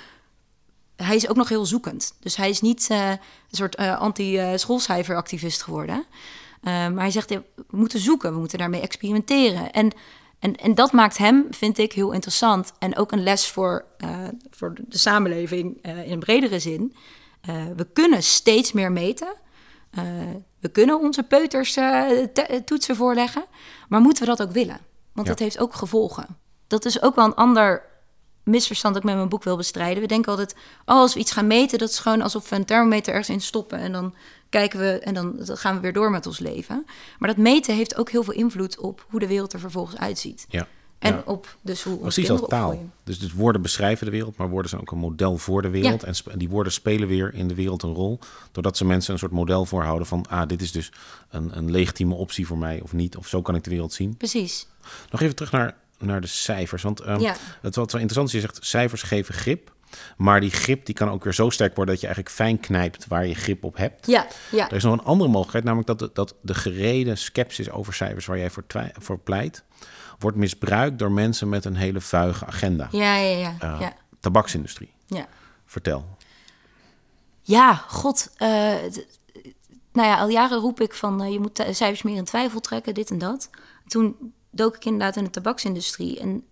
hij is ook nog heel zoekend. Dus hij is niet uh, een soort uh, anti-schoolcijferactivist geworden. Uh, maar hij zegt, we moeten zoeken, we moeten daarmee experimenteren. En, en, en dat maakt hem, vind ik, heel interessant. En ook een les voor, voor de samenleving in een bredere zin. we kunnen steeds meer meten. we kunnen onze peuters toetsen voorleggen. Maar moeten we dat ook willen? Want ja. dat heeft ook gevolgen. Dat is ook wel een ander misverstand dat ik met mijn boek wil bestrijden. We denken altijd, oh, als we iets gaan meten, dat is gewoon alsof we een thermometer ergens in stoppen en dan kijken we en dan, dan gaan we weer door met ons leven. Maar dat meten heeft ook heel veel invloed op hoe de wereld er vervolgens uitziet. Ja. En ja. op dus hoe Precies als taal. Dus, dus woorden beschrijven de wereld, maar woorden zijn ook een model voor de wereld. Ja. En die woorden spelen weer in de wereld een rol. Doordat ze mensen een soort model voorhouden van... ah, dit is dus een, een legitieme optie voor mij of niet. Of zo kan ik de wereld zien. Precies. Nog even terug naar, naar de cijfers. Want um, ja. het wat zo interessant is, je zegt cijfers geven grip. Maar die grip die kan ook weer zo sterk worden dat je eigenlijk fijn knijpt waar je grip op hebt. Ja, ja. Er is nog een andere mogelijkheid, namelijk dat de, dat de gereden sceptisch over cijfers waar jij voor, voor pleit, wordt misbruikt door mensen met een hele vuige agenda. Ja, ja, ja. Uh, ja. Tabaksindustrie. Ja. Vertel. Ja, god. Uh, nou ja, al jaren roep ik van uh, je moet cijfers meer in twijfel trekken, dit en dat. Toen dook ik inderdaad in de tabaksindustrie. En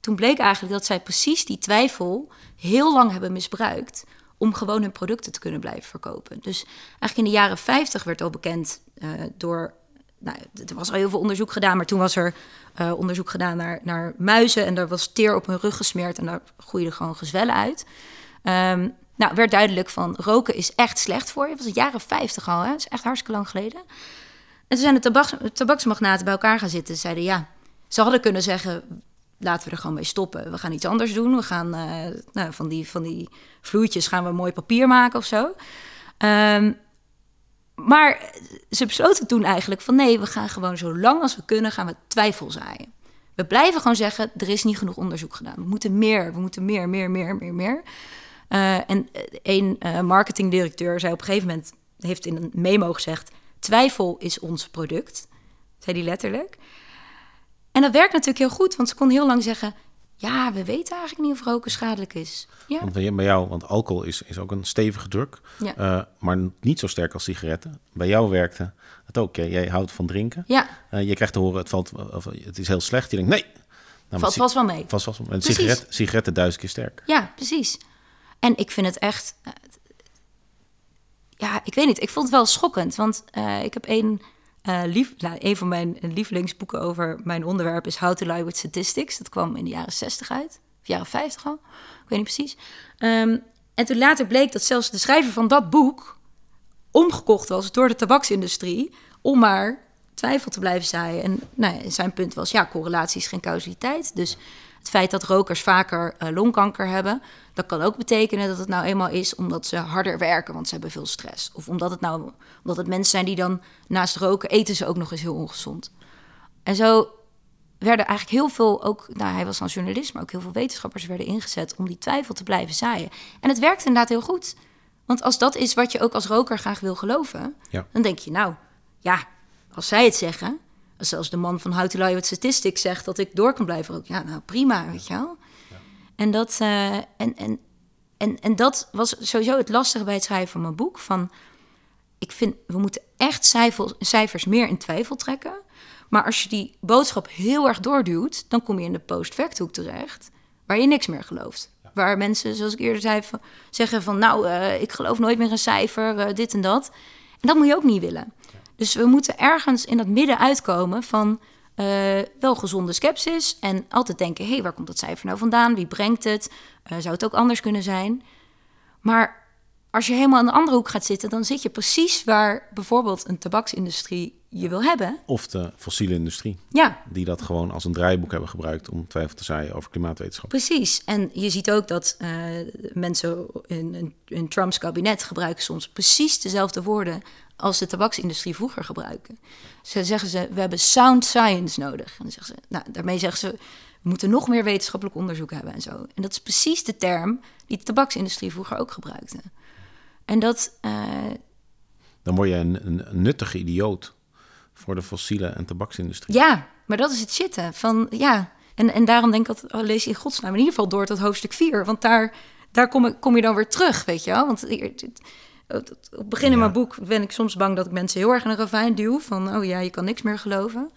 toen bleek eigenlijk dat zij precies die twijfel heel lang hebben misbruikt om gewoon hun producten te kunnen blijven verkopen. Dus eigenlijk in de jaren 50 werd al bekend uh, door. Nou, er was al heel veel onderzoek gedaan, maar toen was er uh, onderzoek gedaan naar, naar muizen en daar was teer op hun rug gesmeerd en daar groeiden gewoon gezwellen uit. Um, nou, werd duidelijk van roken is echt slecht voor je. Dat was de jaren 50 al, hè? Dat is echt hartstikke lang geleden. En toen zijn de tabaks, tabaksmagnaten bij elkaar gaan zitten. Ze zeiden ja, ze hadden kunnen zeggen: laten we er gewoon mee stoppen. We gaan iets anders doen. We gaan uh, nou, van, die, van die vloeitjes gaan we mooi papier maken of zo. Um, maar ze besloten toen eigenlijk van nee, we gaan gewoon zo lang als we kunnen, gaan we twijfel zaaien. We blijven gewoon zeggen, er is niet genoeg onderzoek gedaan. We moeten meer, we moeten meer, meer, meer, meer, meer. Uh, en een uh, marketingdirecteur zei op een gegeven moment, heeft in een memo gezegd, twijfel is ons product. Zei die letterlijk. En dat werkt natuurlijk heel goed, want ze kon heel lang zeggen: Ja, we weten eigenlijk niet of roken schadelijk is. Ja. Want bij jou, want alcohol is, is ook een stevige druk, ja. uh, maar niet zo sterk als sigaretten. Bij jou werkte het ook. Jij houdt van drinken. Ja. Uh, je krijgt te horen: het, valt, of, het is heel slecht. Je denkt: Nee. Nou, valt vast wel mee. Vast vast wel. Een sigaret, sigaretten duizend keer sterk. Ja, precies. En ik vind het echt. Uh, ja, ik weet niet. Ik vond het wel schokkend. Want ik heb een, uh, lief, nou, een van mijn lievelingsboeken over mijn onderwerp is How to Lie with Statistics. Dat kwam in de jaren 60 uit. Of jaren 50 al. Ik weet niet precies. Um, En toen later bleek dat zelfs de schrijver van dat boek omgekocht was door de tabaksindustrie om maar twijfel te blijven zaaien. En nou ja, zijn punt was, ja, correlatie is geen causaliteit. Dus het feit dat rokers vaker uh, longkanker hebben, dat kan ook betekenen dat het nou eenmaal is omdat ze harder werken, want ze hebben veel stress. Of omdat het nou omdat het mensen zijn die dan naast roken eten ze ook nog eens heel ongezond. En zo werden eigenlijk heel veel, ook, nou, hij was dan journalist, maar ook heel veel wetenschappers werden ingezet om die twijfel te blijven zaaien. En het werkt inderdaad heel goed. Want als dat is wat je ook als roker graag wil geloven, Ja. dan denk je, nou ja, als zij het zeggen, als zelfs de man van How to Lie with Statistics zegt dat ik door kan blijven roken, ja, nou prima, weet je wel. En, dat, eh, en, en, en, en dat was sowieso het lastige bij het schrijven van mijn boek. Van, ik vind, we moeten echt cijfers, cijfers meer in twijfel trekken. Maar als je die boodschap heel erg doorduwt, dan kom je in de post-facthoek terecht, waar je niks meer gelooft. Waar mensen, zoals ik eerder zei, van, zeggen van nou, eh, ik geloof nooit meer een cijfer, eh, dit en dat. En dat moet je ook niet willen. Dus we moeten ergens in dat midden uitkomen van eh, wel gezonde sceptisch en altijd denken, hé, hey, waar komt dat cijfer nou vandaan? Wie brengt het? Eh, zou het ook anders kunnen zijn? Maar als je helemaal aan de andere hoek gaat zitten, dan zit je precies waar bijvoorbeeld een tabaksindustrie je wil hebben. Of de fossiele industrie, Ja, die dat gewoon als een draaiboek hebben gebruikt om twijfel te zaaien over klimaatwetenschap. Precies. En je ziet ook dat eh, mensen in, in, in Trumps kabinet gebruiken soms precies dezelfde woorden als de tabaksindustrie vroeger gebruiken. Ze zeggen ze, we hebben sound science nodig. En dan zeggen ze, nou, daarmee zeggen ze, we moeten nog meer wetenschappelijk onderzoek hebben en zo. En dat is precies de term die de tabaksindustrie vroeger ook gebruikte. En dat, eh, Dan word je een, nuttige idioot voor de fossiele en tabaksindustrie. Ja, maar dat is het shitten. Van, ja. en, en daarom denk ik dat, oh, lees je in godsnaam in ieder geval door tot hoofdstuk 4. Want daar, daar kom, ik, kom je dan weer terug, weet je wel. Want op het begin in Ja. mijn boek ben ik soms bang dat ik mensen heel erg in een ravijn duw. Van, oh ja, je kan niks meer geloven.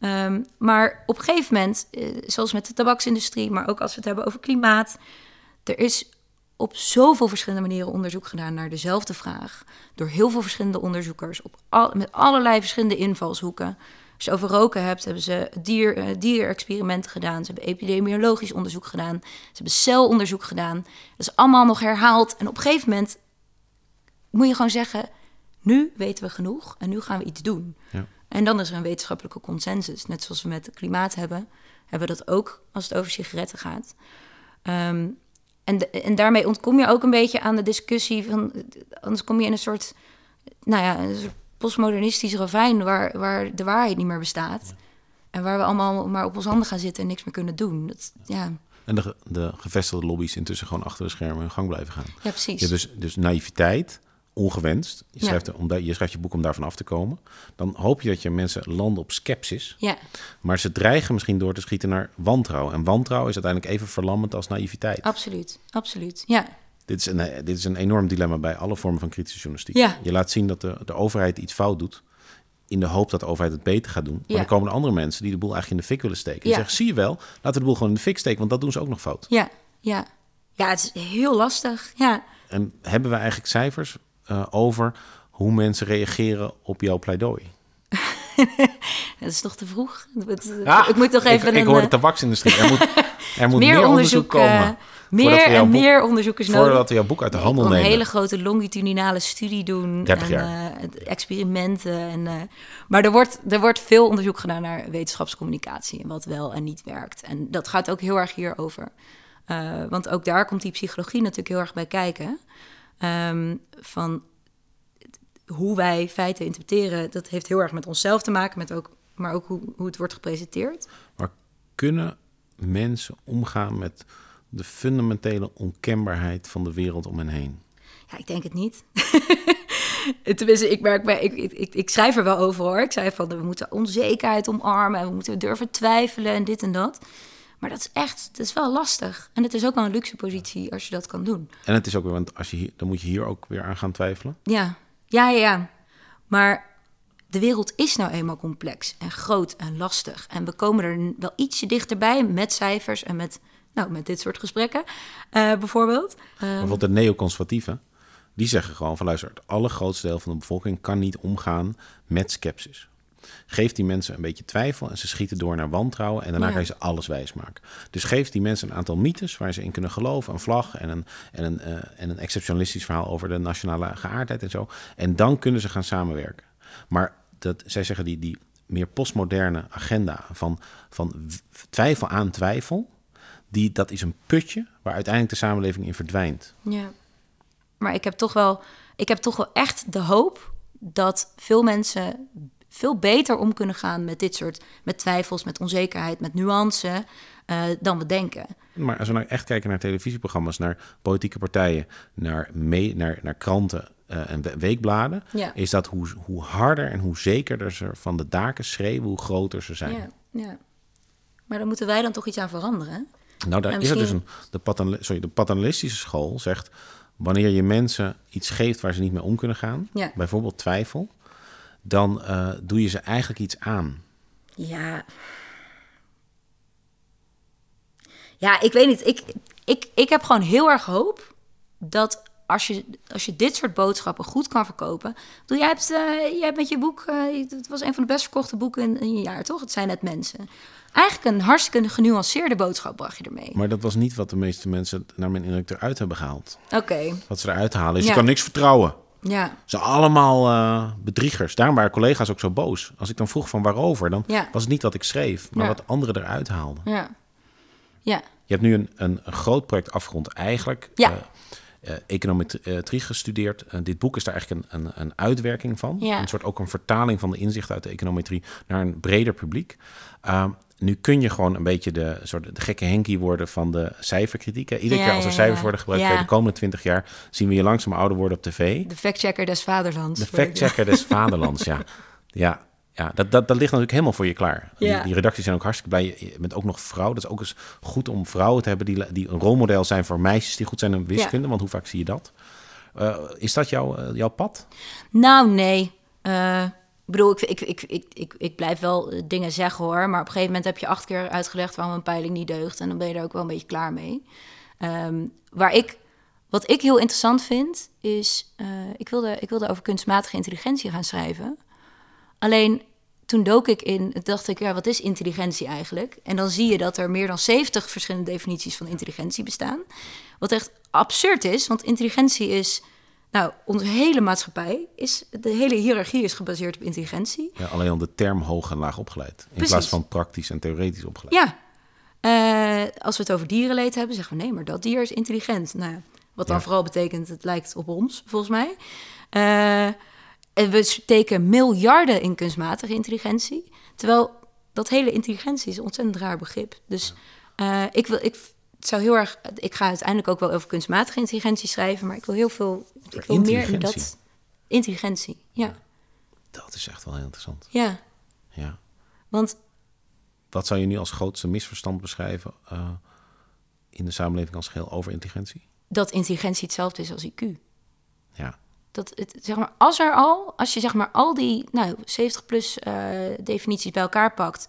Ehm, maar op een gegeven moment, eh, zoals met de tabaksindustrie... maar ook als we het hebben over klimaat... er is op zoveel verschillende manieren onderzoek gedaan naar dezelfde vraag. Door heel veel verschillende onderzoekers, op al, met allerlei verschillende invalshoeken. Als je over roken hebt, hebben ze dier, eh, dierexperimenten gedaan. Ze hebben epidemiologisch onderzoek gedaan. Ze hebben celonderzoek gedaan. Dat is allemaal nog herhaald. En op een gegeven moment moet je gewoon zeggen... nu weten we genoeg en nu gaan we iets doen. Ja. En dan is er een wetenschappelijke consensus. Net zoals we met het klimaat hebben, hebben we dat ook als het over sigaretten gaat. Ehm, en, de- en daarmee ontkom je ook een beetje aan de discussie van... anders kom je in een soort, nou ja, een soort postmodernistisch ravijn... Waar, waar de waarheid niet meer bestaat. En waar we allemaal maar op ons handen gaan zitten en niks meer kunnen doen. Dat, ja, En de, de gevestigde lobby's intussen gewoon achter de schermen hun gang blijven gaan. ja, precies. Je hebt dus, dus naïviteit, ongewenst. Je Ja. schrijft, er- om, da- je schrijft je boek om daarvan af te komen. Dan hoop je dat je mensen landen op sceptisch. Ja, Maar ze dreigen misschien door te schieten naar wantrouwen. En wantrouwen is uiteindelijk even verlammend als naïviteit. absoluut. Absoluut, ja. Dit is, een, eh, dit is een enorm dilemma bij alle vormen van kritische journalistiek. Ja. Je laat zien dat de, de overheid iets fout doet. In de hoop dat de overheid het beter gaat doen. Maar Ja. dan komen er andere mensen die de boel eigenlijk in de fik willen steken. Die Ja. zeggen, zie je wel, laten we de boel gewoon in de fik steken. Want dat doen ze ook nog fout. Ja, ja. Ja, het is heel lastig. Ja, En hebben we eigenlijk cijfers eh, over hoe mensen reageren op jouw pleidooi? *laughs* dat is toch te vroeg. Het- ik moet toch even ik, ik een, hoor eh, de tabaksindustrie. Er moet, *laughs* er moet meer, onderzoek, komen. eh, voordat meer en boek- meer onderzoek is nodig. Voordat we jouw boek uit de handel wil een nemen. hele grote longitudinale studie doen. 30 en, jaar. eh, experimenten. En, eh, maar er wordt, er wordt veel onderzoek gedaan naar wetenschapscommunicatie. En wat wel en niet werkt. En dat gaat ook heel erg hierover. Eh want ook daar komt die psychologie natuurlijk heel erg bij kijken. Ehm, van hoe wij feiten interpreteren, dat heeft heel erg met onszelf te maken, met ook, maar ook hoe, hoe het wordt gepresenteerd. Maar kunnen mensen omgaan met de fundamentele onkenbaarheid van de wereld om hen heen? Ja, ik denk het niet. *laughs* Tenminste, ik, merk bij, ik, ik, ik, ik schrijf er wel over hoor. Ik zei van we moeten onzekerheid omarmen en we moeten durven twijfelen en dit en dat. Maar dat is echt, dat is wel lastig. En het is ook wel een luxe positie als je dat kan doen. En het is ook weer, want als je hier, dan moet je hier ook weer aan gaan twijfelen. Ja, ja, ja, ja. Maar de wereld is nou eenmaal complex en groot en lastig. En we komen er wel ietsje dichterbij met cijfers en met, nou, met dit soort gesprekken eh, bijvoorbeeld. Eh, Bijvoorbeeld de neoconservatieven, die zeggen gewoon van luister, het allergrootste deel van de bevolking kan niet omgaan met sceptisch. Geef die mensen een beetje twijfel en ze schieten door naar wantrouwen en daarna Ja. ga je ze alles wijsmaken. Dus geef die mensen een aantal mythes waar ze in kunnen geloven, een vlag en een, en een, eh, en een exceptionalistisch verhaal over de nationale geaardheid en zo. En dan kunnen ze gaan samenwerken. Maar dat, zij zeggen die, die meer postmoderne agenda van, van twijfel aan twijfel, die, dat is een putje waar uiteindelijk de samenleving in verdwijnt. Ja. Maar ik heb toch wel, ik heb toch wel echt de hoop dat veel mensen veel beter om kunnen gaan met dit soort, met twijfels, met onzekerheid, met nuance, eh, dan we denken. Maar als we nou echt kijken naar televisieprogramma's, naar politieke partijen, naar, mee, naar, naar kranten eh, en we- weekbladen, Ja. is dat hoe, hoe harder en hoe zekerder ze van de daken schreeuwen, hoe groter ze zijn. Ja, ja. Maar daar moeten wij dan toch iets aan veranderen. Nou, daar is er dus een. De, paternal- sorry, de paternalistische school zegt. Wanneer je mensen iets geeft waar ze niet mee om kunnen gaan, Ja. bijvoorbeeld twijfel, dan eh, doe je ze eigenlijk iets aan. Ja. Ja, ik weet niet. Ik, ik, ik heb gewoon heel erg hoop dat als je, als je dit soort boodschappen goed kan verkopen. Bedoel, jij, hebt, eh, jij hebt met je boek, eh, het was een van de best verkochte boeken in, in een jaar, toch? Het zijn net mensen. Eigenlijk een hartstikke genuanceerde boodschap bracht je ermee. Maar dat was niet wat de meeste mensen naar mijn indruk eruit hebben gehaald. Oké, Wat ze eruit halen is, Ja. je kan niks vertrouwen. Ja. Ze allemaal eh, bedriegers. Daarom waren collega's ook zo boos. Als ik dan vroeg van waarover, dan Ja. was het niet wat ik schreef, maar Ja. wat anderen eruit haalden. Ja. Ja. Je hebt nu een, een, een groot project afgerond eigenlijk. Ja. eh, eh, econometrie gestudeerd. Eh, dit boek is daar eigenlijk een, een, een uitwerking van. Ja. Een soort ook een vertaling van de inzichten uit de econometrie naar een breder publiek. Uh, nu kun je gewoon een beetje de, soort, de gekke Henkie worden van de cijferkritiek. Iedere Ja, keer als er cijfers ja. worden gebruikt de komende twintig jaar... zien we je langzaam ouder worden op tv. De factchecker des vaderlands. De factchecker des vaderlands, ja. Ja, ja dat, dat, dat ligt natuurlijk helemaal voor je klaar. Ja. Die, die redacties zijn ook hartstikke blij. Je- bent ook nog vrouw. Dat is ook eens goed om vrouwen te hebben die, die een rolmodel zijn voor meisjes die goed zijn in wiskunde. Want hoe vaak zie je dat? Eh, is dat jouw, eh, jouw pad? Nou, nee. Ik bedoel, ik, ik, ik, ik, ik, ik blijf wel dingen zeggen hoor. Maar op een gegeven moment heb je acht keer uitgelegd waarom een peiling niet deugt. En dan ben je er ook wel een beetje klaar mee. Ehm, waar ik, wat ik heel interessant vind, is... ik, wilde, ik wilde over kunstmatige intelligentie gaan schrijven. Alleen toen dook ik in, dacht ik, ja, wat is intelligentie eigenlijk? En dan zie je dat er meer dan 70 verschillende definities van intelligentie bestaan. Wat echt absurd is, want intelligentie is, nou, onze hele maatschappij is, de hele hiërarchie is gebaseerd op intelligentie. Ja, alleen al de term hoog en laag opgeleid. In Precies. plaats van praktisch en theoretisch opgeleid. Ja, eh, als we het over dierenleed hebben, zeggen we nee, maar dat dier is intelligent. Nou, wat dan Ja. vooral betekent, het lijkt op ons, volgens mij. Eh, en we steken miljarden in kunstmatige intelligentie. Terwijl dat hele intelligentie is een ontzettend raar begrip. Dus eh, ik wil, ik het zou heel erg, ik ga uiteindelijk ook wel over kunstmatige intelligentie schrijven, maar ik wil heel veel, ik wil meer in dat intelligentie. Ja, Dat is echt wel heel interessant. ja, Ja. want Wat zou je nu als grootste misverstand beschrijven eh, in de samenleving als geheel over intelligentie? dat intelligentie hetzelfde is als IQ. Ja. Dat het, zeg maar, als er al, als je zeg maar al die nou, 70 plus eh, definities bij elkaar pakt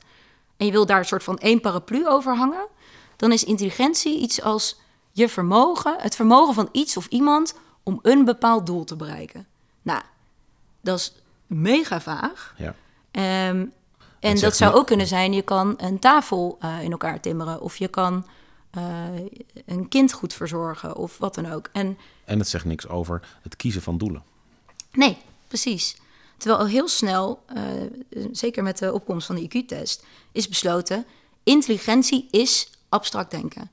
en je wil daar een soort van één paraplu over hangen, dan is intelligentie iets als je vermogen, het vermogen van iets of iemand om een bepaald doel te bereiken. Nou, dat is mega vaag. ja. Ehm, en dat zou ook kunnen zijn, je kan een tafel eh, in elkaar timmeren of je kan eh, een kind goed verzorgen of wat dan ook. En En het zegt niks over het kiezen van doelen. Nee, precies. Terwijl al heel snel, eh, zeker met de opkomst van de IQ-test, is besloten: intelligentie is abstract denken.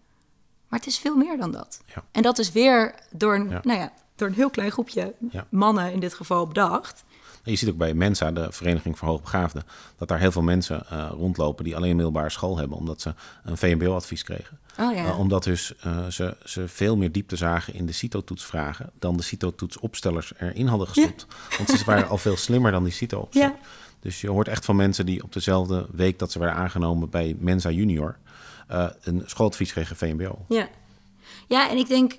Maar het is veel meer dan dat. Ja. En dat is weer door een, Ja. nou ja, door een heel klein groepje Ja. mannen in dit geval bedacht. Je ziet ook bij Mensa, de Vereniging voor Hoogbegaafden, dat daar heel veel mensen eh, rondlopen die alleen een middelbare school hebben, omdat ze een VMBO-advies kregen. Oh ja. Eh, omdat dus eh, ze, ze veel meer diepte zagen in de CITO-toetsvragen dan de CITO-toetsopstellers erin hadden gestopt. Want ze waren al veel slimmer dan die CITO-opstellers. Ja. Dus je hoort echt van mensen die op dezelfde week dat ze werden aangenomen bij Mensa Junior een schooladvies kregen VMBO. Ja. Ja, en ik denk,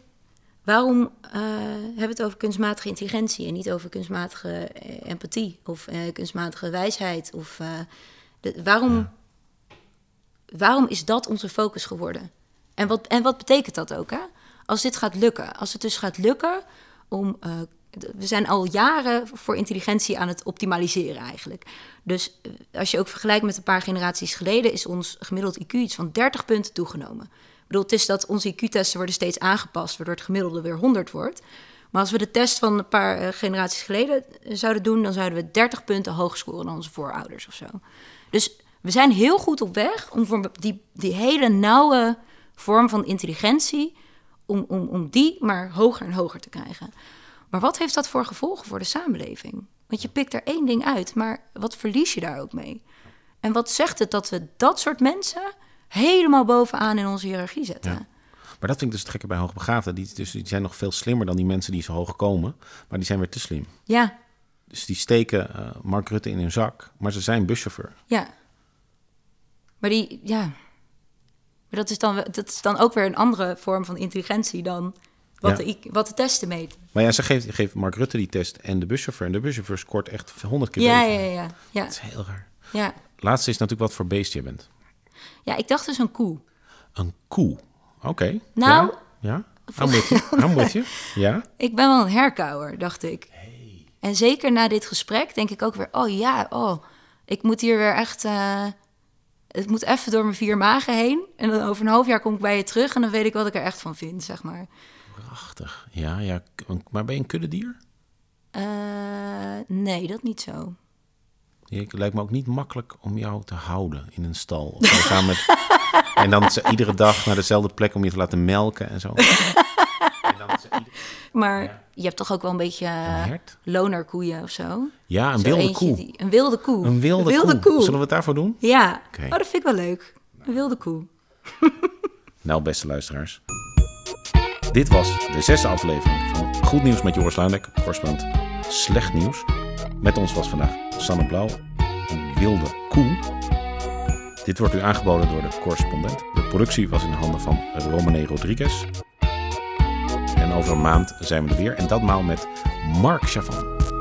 waarom eh, hebben we het over kunstmatige intelligentie en niet over kunstmatige eh, empathie of eh, kunstmatige wijsheid? Of, de- waarom, waarom is dat onze focus geworden? En wat, en wat betekent dat ook? Hè? Als dit gaat lukken, als het dus gaat lukken om we zijn al jaren voor intelligentie aan het optimaliseren eigenlijk. Dus als je ook vergelijkt met een paar generaties geleden, is ons gemiddeld IQ iets van 30 punten toegenomen. Bedoel, het is dat onze IQ-testen worden steeds aangepast, waardoor het gemiddelde weer 100 wordt. Maar als we de test van een paar eh, generaties geleden eh, zouden doen, dan zouden we 30 punten hoger scoren dan onze voorouders of zo. Dus we zijn heel goed op weg om voor die, die hele nauwe vorm van intelligentie, om, om, om die maar hoger en hoger te krijgen. Maar wat heeft dat voor gevolgen voor de samenleving? Want je pikt er één ding uit, maar wat verlies je daar ook mee? En wat zegt het dat we dat soort mensen helemaal bovenaan in onze hiërarchie zetten? Ja. Maar dat vind ik dus het gekke bij hoogbegaafden. Die, dus, die zijn nog veel slimmer dan die mensen die zo hoog komen. Maar die zijn weer te slim. Ja, Dus die steken eh, Mark Rutte in hun zak. Maar ze zijn buschauffeur. ja. Maar die, ja. Maar dat is, dan, dat is dan ook weer een andere vorm van intelligentie dan wat, Ja. de, wat de testen meten. Maar ja, ze geeft, geeft Mark Rutte die test en de buschauffeur. En de buschauffeur scoort echt honderd keer Ja, beter. ja, ja, ja. Dat is heel raar. ja. Laatste is natuurlijk wat voor beest je bent. Ja, ik dacht dus een koe. Een koe. Oké. Nou- Ja? ja? I'm with you. Ja? Ik ben wel een herkauwer, dacht ik. En zeker na dit gesprek denk ik ook weer... oh ja, oh, ik moet hier weer echt... eh, het moet even door mijn vier magen heen. En dan over een half jaar kom ik bij je terug... en dan weet ik wat ik er echt van vind, zeg maar. Prachtig. Ja, ja. Maar ben je een kuddedier? Eh, nee, dat niet zo. Het lijkt me ook niet makkelijk om jou te houden in een stal. Of met, *laughs* en dan ze iedere dag naar dezelfde plek om je te laten melken en zo. En dan ze ieder- Maar je hebt toch ook wel een beetje uh, hert? lonerkoeien of zo? Ja, een Zo wilde koe. die- een wilde koe. Een wilde, koe. Zullen we het daarvoor doen? Ja, oh, dat vind ik wel leuk. Een wilde koe. *laughs* Nou, beste luisteraars. Dit was de zesde aflevering van Goed Nieuws met Joris Luindek, correspondent Slecht Nieuws. Met ons was vandaag Sanne Blauw, een wilde koe. Dit wordt u aangeboden door de correspondent. De productie was in de handen van Romane Rodriguez. En over een maand zijn we er weer. En dat maal met Mark Chavan.